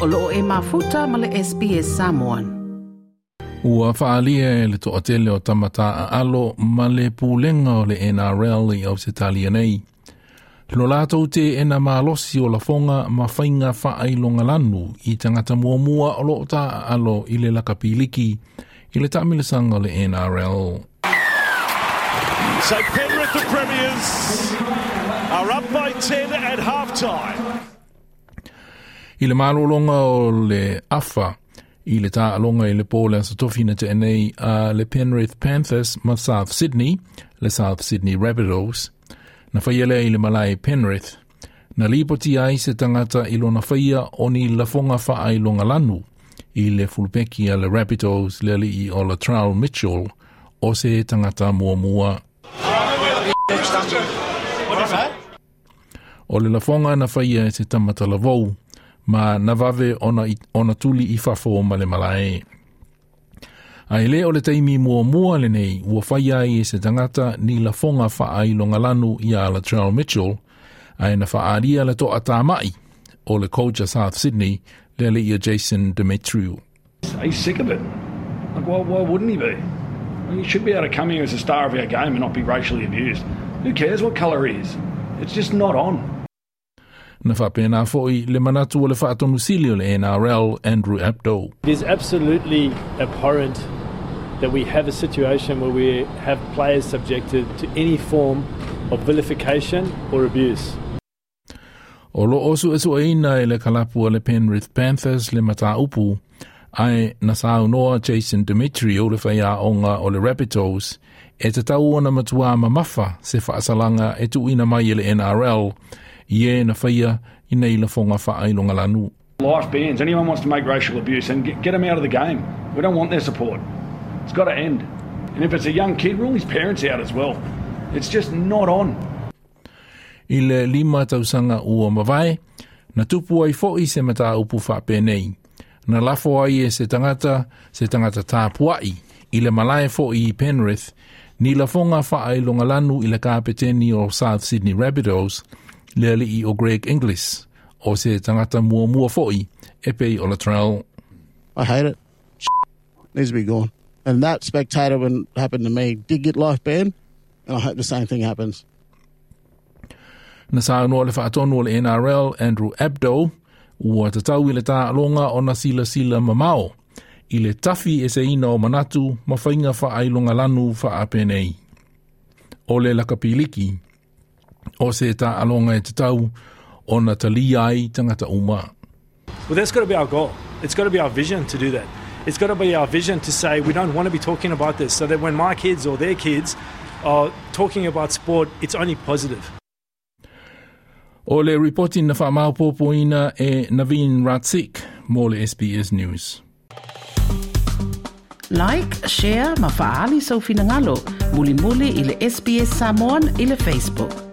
o loo e mafuta ma le SPS Samoan. Ua whaalia e le toatele o tamata a alo ma le pūlenga o le NRL i au se talia nei. Lo lātou te ena mālosi o la fonga ma whainga whaailonga lanu i tangata mua mua o lo ta alo i le lakapiliki i le tamilisanga o le NRL. So Penrith, the Premiers, are up by 10 at half time. I le malolonga o le afa i le tā alonga i le pōle sa tofina te enei a le Penrith Panthers ma South Sydney, le South Sydney Rabbitohs. Na whaiele i le malai Penrith. Na lipoti ai se tangata i lona whaia o ni lafonga wha ai longa lanu i le fulpeki a le Rabbitohs le li i o la Trowel Mitchell o se tangata mua mua. O le lafonga na whaia e se tamata lavou, ma na vave ona, i, ona tuli i fafo ma le malae. A ele o le taimi mua mua le nei, ua whai ai e se tangata ni la fonga wha ai longa lanu i a Latrell Mitchell, a e na wha aria le toa mai o le coach a South Sydney, le le i a Jason Demetriou. He's sick of it. Like, why, why wouldn't he be? He should be able to come here as a star of our game and not be racially abused. Who cares what colour he is? It's just not on. Na whapena foi le manatu o le whaatonu sili o le NRL Andrew Abdo. It is absolutely abhorrent that we have a situation where we have players subjected to any form of vilification or abuse. O lo osu esu eina e le kalapu o le Penrith Panthers le mata upu, ai na sao noa Jason Demetriou o le whaia onga o le Rabbitohs, e te tau ona matua ma mafa se whaasalanga e tu ina mai e le NRL, i e na whaia i nei la fonga whaailonga lanu. Life bans. Anyone wants to make racial abuse and get, get them out of the game. We don't want their support. It's got to end. And if it's a young kid, rule his parents out as well. It's just not on. I le lima tausanga ua mawai, na tupu ai fo'i se mata upu whape nei. Na lafo ai e se tangata, se tangata tāpuai, i le malae fo'i i Penrith, ni la fonga whaailonga lanu i le kāpeteni o South Sydney Rabbitohs, le ali o Greg Inglis, o se tangata mua mua fo'i, e pei o Latrell. I hate it. Needs to be gone. And that spectator, when it happened to me, did get life banned, and I hope the same thing happens. Na sa noa le whaatonu o le NRL, Andrew Abdo, ua te tau i le tā alonga o na sila sila mamao, i le tafi e se ina o manatu, ma whainga wha ailonga lanu wha apenei. O le lakapiliki, o se tā alonga e te tau, o na tali ai tangata uma. Well, that's got to be our goal. It's got to be our vision to do that. It's got to be our vision to say we don't want to be talking about this so that when my kids or their kids are talking about sport, it's only positive. O le reporting na whamaupopoina e Naveen Ratsik, mo le SBS News. Like, share, ma faali sau finangalo. Muli muli i le SBS Samoan i le Facebook.